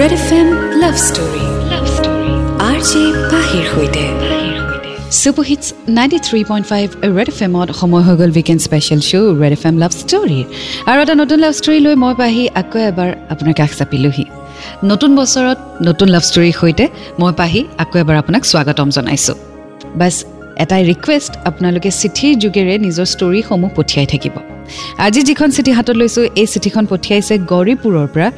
Red F M love story love story R J পাহিৰ সৈতে superhits ninety three point five red F এমত সময় হৈ গ'ল weekend special show' red F M love ষ্টৰীৰ আৰু এটা নতুন লাভ ষ্টৰী লৈ মই পাহি আকৌ এবাৰ আপোনাৰ কাষ চাপিলোহি। নতুন বছৰত নতুন লাভ ষ্টৰীৰ সৈতে মই পাহি আকৌ এবাৰ আপোনাক স্বাগতম জনাইছোঁ। বাছ এটাই ৰিকুৱেষ্ট আপোনালোকে চিঠিৰ যোগেৰে নিজৰ ষ্টৰীসমূহ পঠিয়াই থাকিব। আজি যিখন চিঠি হাতত লৈছোঁ এই চিঠিখন পঠিয়াইছে গৌৰীপুৰৰ পৰা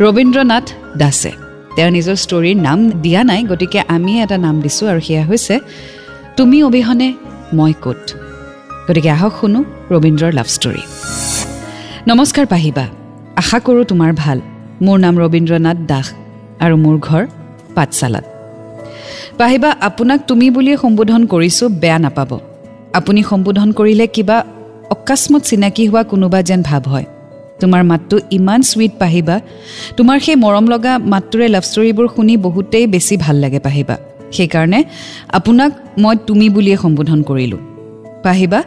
ৰবীন্দ্ৰনাথ দাসে। তেওঁ নিজৰ ষ্টৰীৰ নাম দিয়া নাই গতিকে আমি এটা নাম দিছোঁ আৰু সেয়া হৈছে তুমি অবিহনে মই ক'ত? গতিকে আহক শুনো ৰবীন্দ্ৰৰ লাভ ষ্টৰী। নমস্কাৰ পাহিবা আশা কৰোঁ তোমাৰ ভাল। মোৰ নাম ৰবীন্দ্ৰনাথ দাস আৰু মোৰ ঘৰ পাঠশালাত। পাহিবা আপোনাক তুমি বুলিয়ে সম্বোধন কৰিছোঁ বেয়া নাপাব। আপুনি সম্বোধন কৰিলে কিবা অকস্মাত চিনাকি হোৱা কোনোবা যেন ভাৱ হয়। তোমাৰ মাতটো ইমান চুইট পাহিবা তোমাৰ সেই মৰম লগা মাতটোৰে লাভ ষ্টৰীবোৰ শুনি বহুতেই বেছি ভাল লাগে পাহিবা। সেইকাৰণে আপোনাক মই তুমি বুলিয়ে সম্বোধন কৰিলোঁ। পাহিবা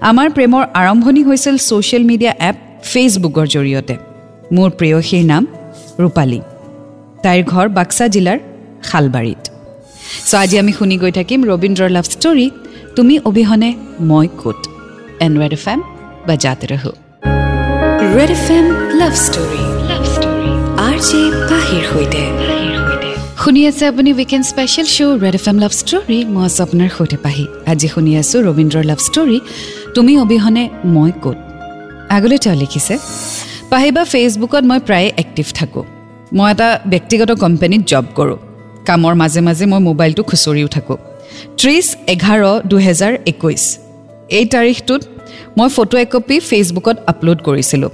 আমাৰ প্ৰেমৰ আৰম্ভণি হৈছিল ছ'চিয়েল মিডিয়া এপ ফেচবুকৰ জৰিয়তে। মোৰ প্ৰেয়সীৰ নাম ৰূপালী। তাইৰ ঘৰ বাক্সা জিলাৰ শালবাৰীত। চ' আজি আমি শুনি গৈ থাকিম ৰবীন্দ্ৰৰ লাভ ষ্টৰী তুমি অবিহনে মই ক'ত? F M love story love story R J পাহিৰ সৈতে শুনি আছে আপুনি weekend special show' red F M love story মই আছোঁ আপোনাৰ সৈতে পাহি। আজি শুনি আছোঁ ৰবীন্দ্ৰৰ লাভ ষ্টৰী তুমি অবিহনে মই ক'ত? আগলৈ তেওঁ লিখিছে পাহিবা ফেচবুকত মই প্ৰায়ে এক্টিভ থাকোঁ। মই এটা ব্যক্তিগত কোম্পানীত জব কৰোঁ। কামৰ মাজে মাজে মই মোবাইলটো খুচৰিও থাকোঁ। ত্ৰিছ এঘাৰ দুহেজাৰ একৈছ এই তাৰিখটোত মই ফটো একপি ফেচবুকত আপলোড কৰিছিলোঁ।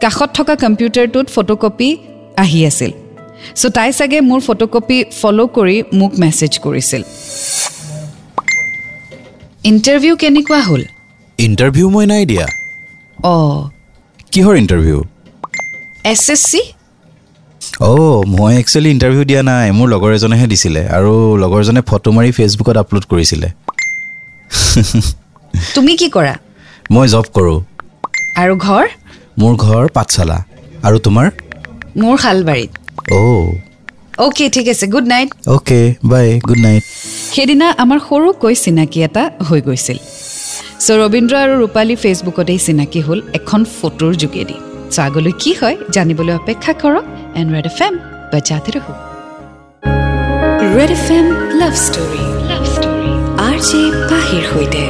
কাষত থকা কম্পিউটাৰটোত ফটোকপি আহি আছিল। চ' তাই চাগে মোৰ ফটোকপি ফ'ল' কৰি মোক মেছেজ কৰিছিল। ইণ্টাৰভিউ কেনেকুৱা হ'ল? ইণ্টাৰভিউ মই নাই দিয়া। অঁ। কিহৰ ইণ্টাৰভিউ? S S C? অ' মই একচুৱেলি ইণ্টাৰভিউ দিয়া নাই মোৰ লগৰ এজনেহে দিছিলে আৰু লগৰজনে ফটো মাৰি ফেচবুকত আপলোড কৰিছিলে। তুমি কি কৰা? মই জব কৰোঁ। আৰু ঘৰ? মোৰ ঘৰ পাঠশালা। আৰু তোমাৰ? মোৰ শালবাৰীত। অ' অ'কে ঠিক আছে good night okay bye good night সেইদিনা আমাৰ সৰুকৈ চিনাকি এটা হৈ গৈছিল। চ' ৰবীন্দ্ৰ আৰু ৰূপালী ফেচবুকতেই চিনাকি হ'ল এখন ফটোৰ যোগেদি। চ' আগলৈ কি হয় জানিবলৈ অপেক্ষা কৰক। এণ্ড ৰেড এফ এম বাজাতে ৰহো। Red F M love story love story R J পাহিৰ সৈতে।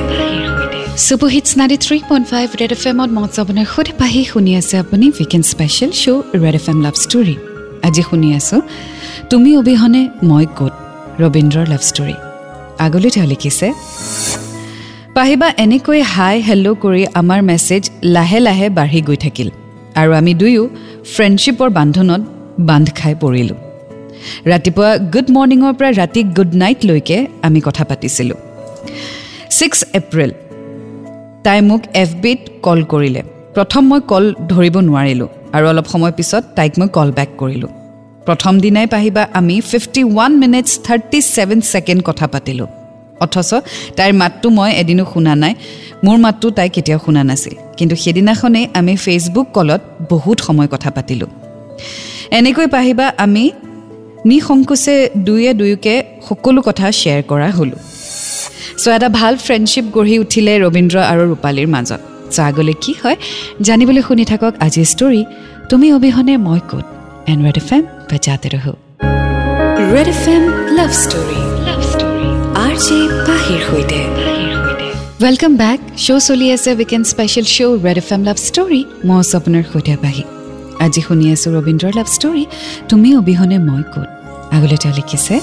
Superhits ninety three point five red F এমত মঞ্চ আপোনাৰ সৈতে পাহি শুনি আছে আপুনি weekend special show' red F M love story আজি শুনি আছোঁ তুমি অবিহনে মই ক'ত? ৰবীন্দ্ৰৰ লাভ ষ্টৰী আগলৈ তেওঁ লিখিছে পাহিবা এনেকৈ হাই হেল্ল' কৰি আমাৰ মেছেজ লাহে লাহে বাঢ়ি গৈ থাকিল আৰু আমি দুয়ো ফ্ৰেণ্ডশ্বিপৰ বান্ধোনত বান্ধ খাই পৰিলোঁ। ৰাতিপুৱা গুড মৰ্ণিঙৰ পৰা ৰাতি গুড নাইটলৈকে আমি কথা পাতিছিলোঁ। ছিক্স এপ্ৰিল তাই মোক এফ বিত কল কৰিলে। প্ৰথম মই কল ধৰিব নোৱাৰিলোঁ আৰু অলপ সময় পিছত তাইক মই কল বেক কৰিলোঁ। প্ৰথম দিনাই পাহিবা আমি fifty one minutes thirty seven second কথা পাতিলোঁ। অথচ তাইৰ মাতটো মই এদিনো শুনা নাই মোৰ মাতটো তাই কেতিয়াও শুনা নাছিল। কিন্তু সেইদিনাখনেই আমি ফেচবুক কলত বহুত সময় কথা পাতিলোঁ। এনেকৈ পাহিবা আমি নিসংকোচে দুয়ে দুয়োকে সকলো কথা শ্বেয়াৰ কৰা হ'লোঁ। চ' এটা ভাল ফ্ৰেণ্ডশ্বিপ গঢ়ি উঠিলে ৰবীন্দ্ৰ আৰু ৰূপালীৰ মাজত। চ' আগলৈ কি হয় জানিবলৈ শুনি থাকক আজিৰ ষ্টৰী তুমি অবিহনে মই ক'ত? এণ্ড ৰেড এফ এম বাজাতে ৰহো। Red F M love story love story R J পাহিৰ সৈতে। ৱেলকাম বেক শ্ব' চলি আছে weekend special show' red F M love story মই আছোঁ আপোনাৰ সৈতে পাহি আজি শুনি আছোঁ ৰবীন্দ্ৰৰ লাভ ষ্টৰী তুমি অবিহনে মই ক'ত? আগলৈ তেওঁ লিখিছে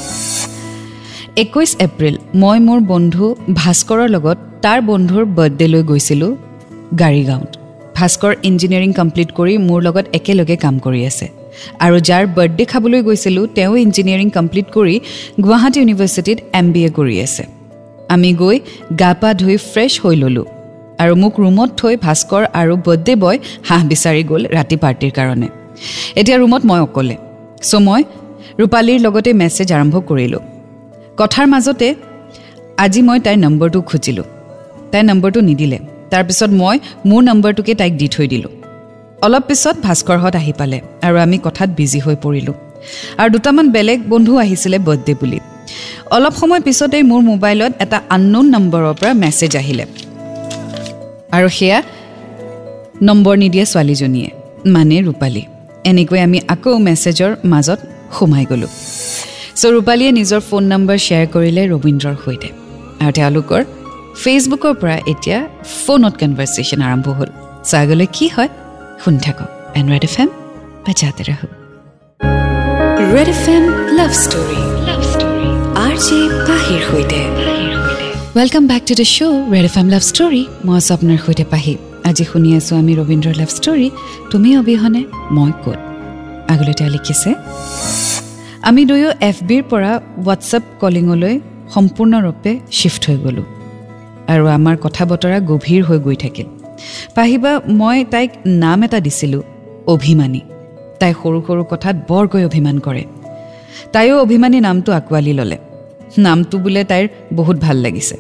একৈছ এপ্ৰিল মই মোৰ বন্ধু ভাস্কৰৰ লগত তাৰ বন্ধুৰ বাৰ্থডেলৈ গৈছিলোঁ গাড়ীগাঁৱত। ভাস্কৰ ইঞ্জিনিয়াৰিং কমপ্লিট কৰি মোৰ লগত একেলগে কাম কৰি আছে। আৰু যাৰ বাৰ্থডে খাবলৈ গৈছিলোঁ তেওঁ ইঞ্জিনিয়াৰিং কমপ্লিট কৰি গুৱাহাটী ইউনিভাৰ্চিটিত এম বি এ কৰি আছে। আমি গৈ গা পা ধুই ফ্ৰেছ হৈ ল'লোঁ আৰু মোক ৰুমত থৈ ভাস্কৰ আৰু বাৰ্থডে বয় হাঁহ বিচাৰি গ'ল ৰাতি পাৰ্টিৰ কাৰণে। এতিয়া ৰুমত মই অকলে। চ' মই ৰূপালীৰ লগতে মেছেজ আৰম্ভ কৰিলোঁ। কথাৰ মাজতে আজি মই তাইৰ নম্বৰটো খুজিলোঁ। তাইৰ নম্বৰটো নিদিলে। তাৰপিছত মই মোৰ নম্বৰটোকে তাইক দি থৈ দিলোঁ। অলপ পিছত ভাস্কৰহঁত আহি পালে আৰু আমি কথাত বিজি হৈ পৰিলোঁ। আৰু দুটামান বেলেগ বন্ধু আহিছিলে বাৰ্থডে বুলি। অলপ সময় পিছতেই মোৰ মোবাইলত এটা আননোন নম্বৰৰ পৰা মেছেজ আহিলে। আৰু সেয়া নম্বৰ নিদিয়ে ছোৱালীজনীয়ে মানে ৰূপালী। এনেকৈ আমি আকৌ মেছেজৰ মাজত সোমাই গ'লোঁ। চ' ৰূপালীয়ে নিজৰ ফোন নম্বৰ শ্বেয়াৰ কৰিলে ৰবীন্দ্ৰৰ সৈতে। আৰু তেওঁলোকৰ ফেচবুকৰ পৰা এতিয়া ফোনত কনভাৰ্চেশ্যন আৰম্ভ হ'ল। চ' আগলৈ কি হয়? শুনি থাকক। এণ্ড্ৰইড এফ এম বা জাতে ৰাখো red F M love story love story R J পাহিৰ সৈতে। Welcome back to the show' red F M love story মই আছোঁ আপোনাৰ সৈতে পাহি। আজি শুনি আছোঁ আমি ৰবীন্দ্ৰৰ লাভ ষ্টৰী তুমি অবিহনে মই ক'ত? আগলৈ তেওঁ লিখিছে আমি দুয়ো এফ বিৰ পৰা হোৱাটছএপ কলিঙলৈ সম্পূৰ্ণৰূপে শ্বিফ্ট হৈ গ'লোঁ আৰু আমাৰ কথা বতৰা গভীৰ হৈ গৈ থাকিল। পাহিবা মই তাইক নাম এটা দিছিলোঁ অভিমানী। তাই সৰু সৰু কথাত বৰকৈ অভিমান কৰে। তাইও অভিমানী নামটো আঁকোৱালি ল'লে। নামটো বোলে তাইৰ বহুত ভাল লাগিছে।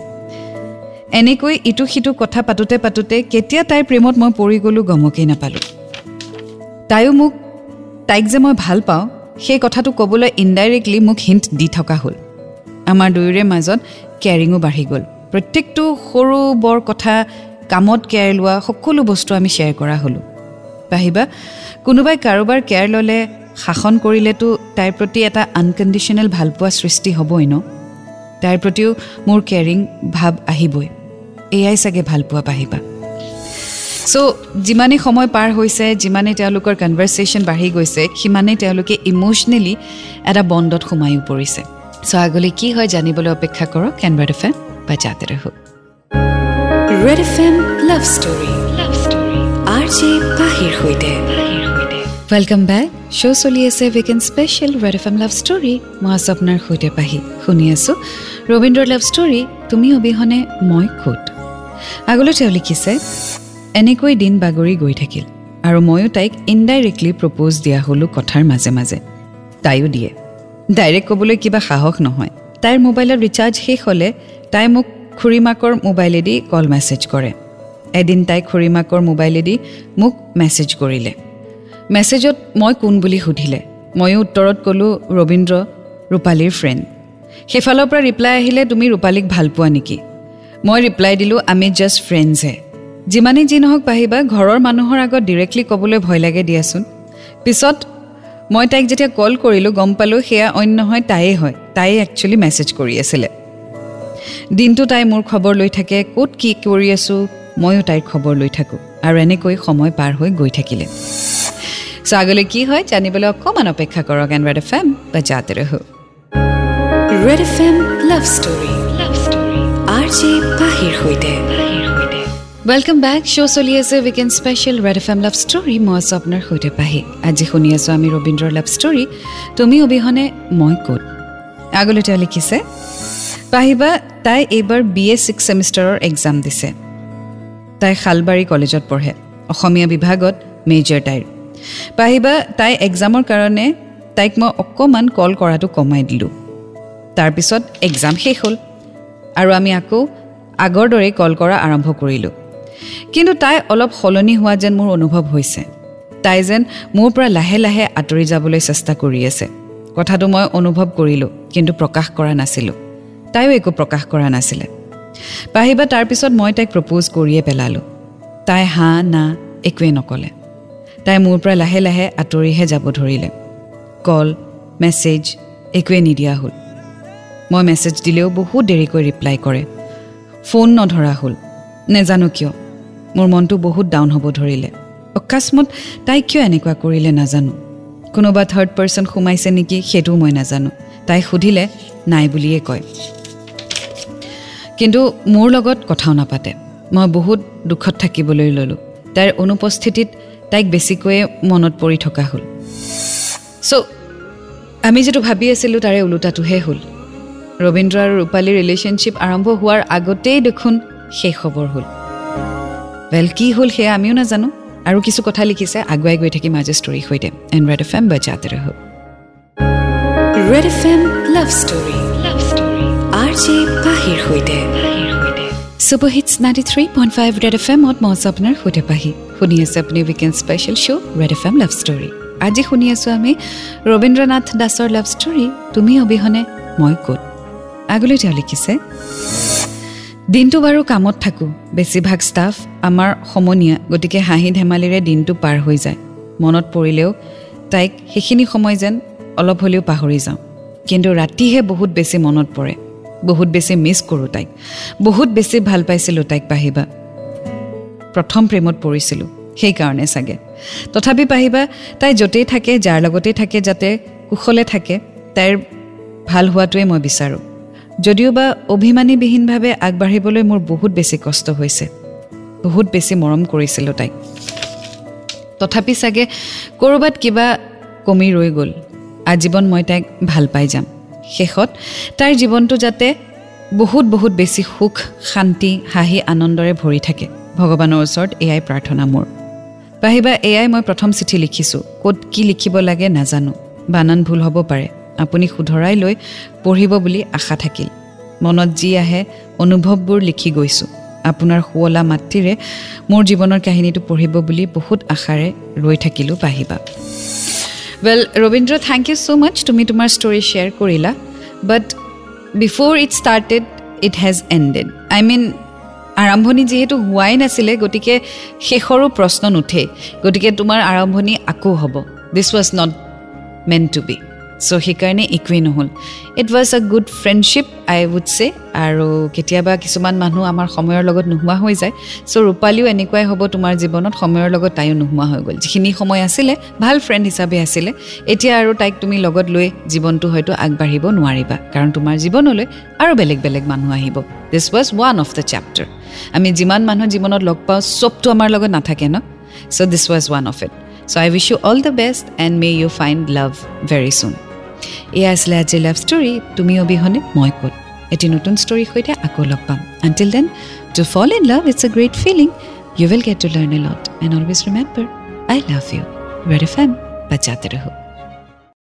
এনেকৈ ইটো সিটো কথা পাতোঁতে পাতোঁতে কেতিয়া তাইৰ প্ৰেমত মই পৰি গ'লোঁ গমকেই নাপালোঁ। তাইও মোক তাইক যে মই ভাল পাওঁ সেই কথাটো ক'বলৈ ইনডাইৰেক্টলি মোক হিণ্ট দি থকা হ'ল। আমাৰ দুয়োৰে মাজত কেয়াৰিঙো বাঢ়ি গ'ল। প্ৰত্যেকটো সৰু বৰ কথা কামত কেয়াৰ লোৱা সকলো বস্তু আমি শ্বেয়াৰ কৰা হ'লোঁ। পাহিবা কোনোবাই কাৰোবাৰ কেয়াৰ ল'লে শাসন কৰিলেতো তাইৰ প্ৰতি এটা আনকণ্ডিশ্যনেল ভালপোৱা সৃষ্টি হ'বই ন? তাইৰ প্ৰতিও মোৰ কেয়াৰিং ভাৱ আহিবই। এয়াই চাগে ভালপোৱা পাহিবা। চ' যিমানেই সময় পাৰ হৈছে যিমানেই তেওঁলোকৰ কনভাৰ্চেশ্যন বাঢ়ি গৈছে সিমানেই তেওঁলোকে ইম'চনেলি এটা বণ্ডত সোমায়ো পৰিছে। চ' আগলৈ কি হয় জানিবলৈ অপেক্ষা কৰক কেনবাৰ এফ এম বা জাতে ৰহো। Red F M love story love story R J পাহিৰ সৈতে। ৱেলকাম বেক শ্ব' চলি আছে weekend special red F M love story মই আছোঁ আপোনাৰ সৈতে পাহি শুনি আছোঁ। ৰবীন্দ্ৰৰ লাভ ষ্টৰী তুমি অবিহনে মই ক'ত? আগলৈ তেওঁ লিখিছে এনেকৈ দিন বাগৰি গৈ থাকিল আৰু ময়ো তাইক ইনডাইৰেক্টলি প্ৰপ'জ দিয়া হ'লোঁ কথাৰ মাজে মাজে। তাইও দিয়ে। ডাইৰেক্ট ক'বলৈ কিবা সাহস নহয়। তাইৰ মোবাইলত ৰিচাৰ্জ শেষ হ'লে তাই মোক খুৰীমাকৰ মোবাইলেদি কল মেছেজ কৰে। এদিন তাই খুৰীমাকৰ মোবাইলেদি মোক মেছেজ কৰিলে। মেছেজত মই কোন বুলি সুধিলে? ময়ো উত্তৰত ক'লোঁ ৰবীন্দ্ৰ ৰূপালীৰ ফ্ৰেণ্ড সেইফালৰ পৰা ৰিপ্লাই আহিলে তুমি ৰূপালীক ভাল পোৱা নেকি? মই ৰিপ্লাই দিলোঁ আমি জাষ্ট ফ্ৰেণ্ডছহে যিমানেই যি নহওক পাহিবা ঘৰৰ মানুহৰ আগত ডিৰেক্টলি ক'বলৈ ভয় লাগে দিয়াচোন। পিছত মই তাইক যেতিয়া কল কৰিলোঁ গম পালোঁ সেয়া অন্য নহয় তাইয়ে হয়। তাইয়ে একচুৱেলি মেছেজ কৰি আছিলে। দিনটো তাই মোৰ খবৰ লৈ থাকে ক'ত কি কৰি আছোঁ ময়ো তাইৰ খবৰ লৈ থাকোঁ। আৰু এনেকৈ সময় পাৰ হৈ গৈ থাকিলে। চ' আগলৈ কি হয় জানিবলৈ অকণমান অপেক্ষা কৰক এণ্ড ৰেড এফ এম বা জাতে ৰহো। Red F M love love R J পাহিৰ সৈতে। ৱেলকাম বেক শ্ব' চলি আছে weekend special red F M love story মই আছোঁ আপোনাৰ সৈতে পাহি আজি শুনি আছোঁ আমি ৰবীন্দ্ৰৰ লাভ ষ্টৰী তুমি অবিহনে মই ক'ত আগলৈ তেওঁ লিখিছে পাহিবা তাই এইবাৰ বি এ ছিক্স ছেমিষ্টাৰৰ এক্সাম দিছে তাই শালবাৰী কলেজত পঢ়ে অসমীয়া বিভাগত মেজৰ তাইৰ পাহিবা তাই এক্সামৰ কাৰণে তাইক মই অকণমান কল কৰাটো কমাই দিলোঁ তাৰপিছত এক্সাম শেষ হ'ল আৰু আমি আকৌ আগৰ দৰেই কল কৰা আৰম্ভ কৰিলোঁ কিন্তু তাই অলপ সলনি হোৱা যেন মোৰ অনুভৱ হৈছে। তাই যেন মোৰ পৰা লাহে লাহে আঁতৰি যাবলৈ চেষ্টা কৰি আছে। কথাটো মই অনুভৱ কৰিলোঁ কিন্তু প্ৰকাশ কৰা নাছিলোঁ। তাইও একো প্ৰকাশ কৰা নাছিলে। পাহিবা তাৰপিছত মই তাইক প্ৰপ'জ কৰিয়ে পেলালোঁ। তাই হাঁ না একোৱেই নক'লে। তাই মোৰ পৰা লাহে লাহে আঁতৰিহে যাব ধৰিলে। কল মেছেজ একোৱেই নিদিয়া হ'ল। মই মেছেজ দিলেও বহুত দেৰিকৈ ৰিপ্লাই কৰে। ফোন নধৰা হ'ল। নেজানো কিয়। মোৰ মনটো বহুত ডাউন হ'ব ধৰিলে। অকস্মাত তাই কিয় এনেকুৱা কৰিলে নাজানো। কোনোবা থাৰ্ড পাৰ্চন সোমাইছে নেকি সেইটোও মই নাজানো। তাই সুধিলে নাই বুলিয়ে কয়। কিন্তু মোৰ লগত কথাও নাপাতে। মই বহুত দুখত থাকিবলৈ ল'লোঁ। তাইৰ অনুপস্থিতিত তাইক বেছিকৈয়ে মনত পৰি থকা হ'ল। চ' আমি যিটো ভাবি আছিলোঁ তাৰে ওলোটাটোহে হ'ল। ৰবীন্দ্ৰ আৰু ৰূপালীৰ ৰিলেশ্যনশ্বিপ আৰম্ভ হোৱাৰ আগতেই দেখোন শেষ খবৰ হ'ল। ৱেল কি হ'ল সেয়া আমিও নাজানো আৰু কিছু কথা লিখিছে আগুৱাই গৈ থাকিম আজি ষ্টৰীৰ সৈতে এণ্ড ৰেড এফ এম বা জাতে ৰহ red F M love story love story R J পাহিৰ সৈতে super hits ninety three point five red F এমত মই আছোঁ আপোনাৰ সৈতে পাহি শুনি আছে আপুনি weekend special show' red F M love story আজি শুনি আছোঁ আমি ৰবীন্দ্ৰনাথ দাসৰ লাভ ষ্টৰী তুমি অবিহনে মই ক'ত আগলৈ তেওঁ লিখিছে দিনটো বাৰু কামত থাকোঁ। বেছিভাগ ষ্টাফ আমাৰ সমনীয়া গতিকে হাঁহি ধেমালিৰে দিনটো পাৰ হৈ যায়। মনত পৰিলেও তাইক সেইখিনি সময় যেন অলপ হ'লেও পাহৰি যাওঁ। কিন্তু ৰাতিহে বহুত বেছি মনত পৰে। বহুত বেছি মিছ কৰোঁ তাইক। বহুত বেছি ভাল পাইছিলোঁ তাইক পাহিবা। প্ৰথম প্ৰেমত পৰিছিলোঁ সেইকাৰণে চাগে। তথাপি পাহিবা তাই য'তেই থাকে যাৰ লগতেই থাকে যাতে কুশলে থাকে তাইৰ ভাল হোৱাটোৱে মই বিচাৰোঁ। যদিও বা অভিমানীবিহীনভাৱে আগবাঢ়িবলৈ মোৰ বহুত বেছি কষ্ট হৈছে। বহুত বেছি মৰম কৰিছিলোঁ তাইক। তথাপি চাগে ক'ৰবাত কিবা কমি ৰৈ গ'ল। আজীৱন মই তাইক ভাল পাই যাম। শেষত তাইৰ জীৱনটো যাতে বহুত বহুত বেছি সুখ শান্তি হাঁহি আনন্দৰে ভৰি থাকে। ভগৱানৰ ওচৰত এয়াই প্ৰাৰ্থনা মোৰ। পাহিবা এয়াই মই প্ৰথম চিঠি লিখিছোঁ। ক'ত কি লিখিব লাগে নাজানো। বানান ভুল হ'ব পাৰে। আপুনি শুধৰাই লৈ পঢ়িব বুলি আশা থাকিল। মনত যি আহে অনুভৱবোৰ লিখি গৈছোঁ। আপোনাৰ শুৱলা মাতৃৰে মোৰ জীৱনৰ কাহিনীটো পঢ়িব বুলি বহুত আশাৰে ৰৈ থাকিলোঁ পাহিবা well Rabindra thank you so' much তুমি তোমাৰ ষ্টৰি শ্বেয়াৰ কৰিলা। But before it started it has ended I mean আৰম্ভণি যিহেতু হোৱাই নাছিলে গতিকে শেষৰো প্ৰশ্ন নুঠেই। গতিকে তোমাৰ আৰম্ভণি আকৌ হ'ব। This was not meant to be so' সেইকাৰণে একোৱেই নহ'ল। It was a good friendship I would say আৰু কেতিয়াবা কিছুমান মানুহ আমাৰ সময়ৰ লগত নোহোৱা হৈ যায়। চ' ৰূপালীও এনেকুৱাই হ'ব তোমাৰ জীৱনত সময়ৰ লগত তাইও নোহোৱা হৈ গ'ল। যিখিনি সময় আছিলে ভাল ফ্ৰেণ্ড হিচাপে আছিলে। এতিয়া আৰু তাইক তুমি লগত লৈ জীৱনটো হয়তো আগবাঢ়িব নোৱাৰিবা কাৰণ তোমাৰ জীৱনলৈ আৰু বেলেগ বেলেগ মানুহ আহিব। This was one of the chapter আমি যিমান মানুহ জীৱনত লগ পাওঁ চবটো আমাৰ লগত নাথাকে ন? So' this was one of it so' I wish you all the best and may you find love very soon এয়া আছিলে আজি লাভ ষ্টৰী তুমি অবিহনে মই ক'ত? এটি নতুন ষ্টৰীৰ সৈতে আকৌ লগ পাম। Until then to fall in love it's a great feeling you will get to learn a lot and always remember I love you red F M বাজাতে ৰহো।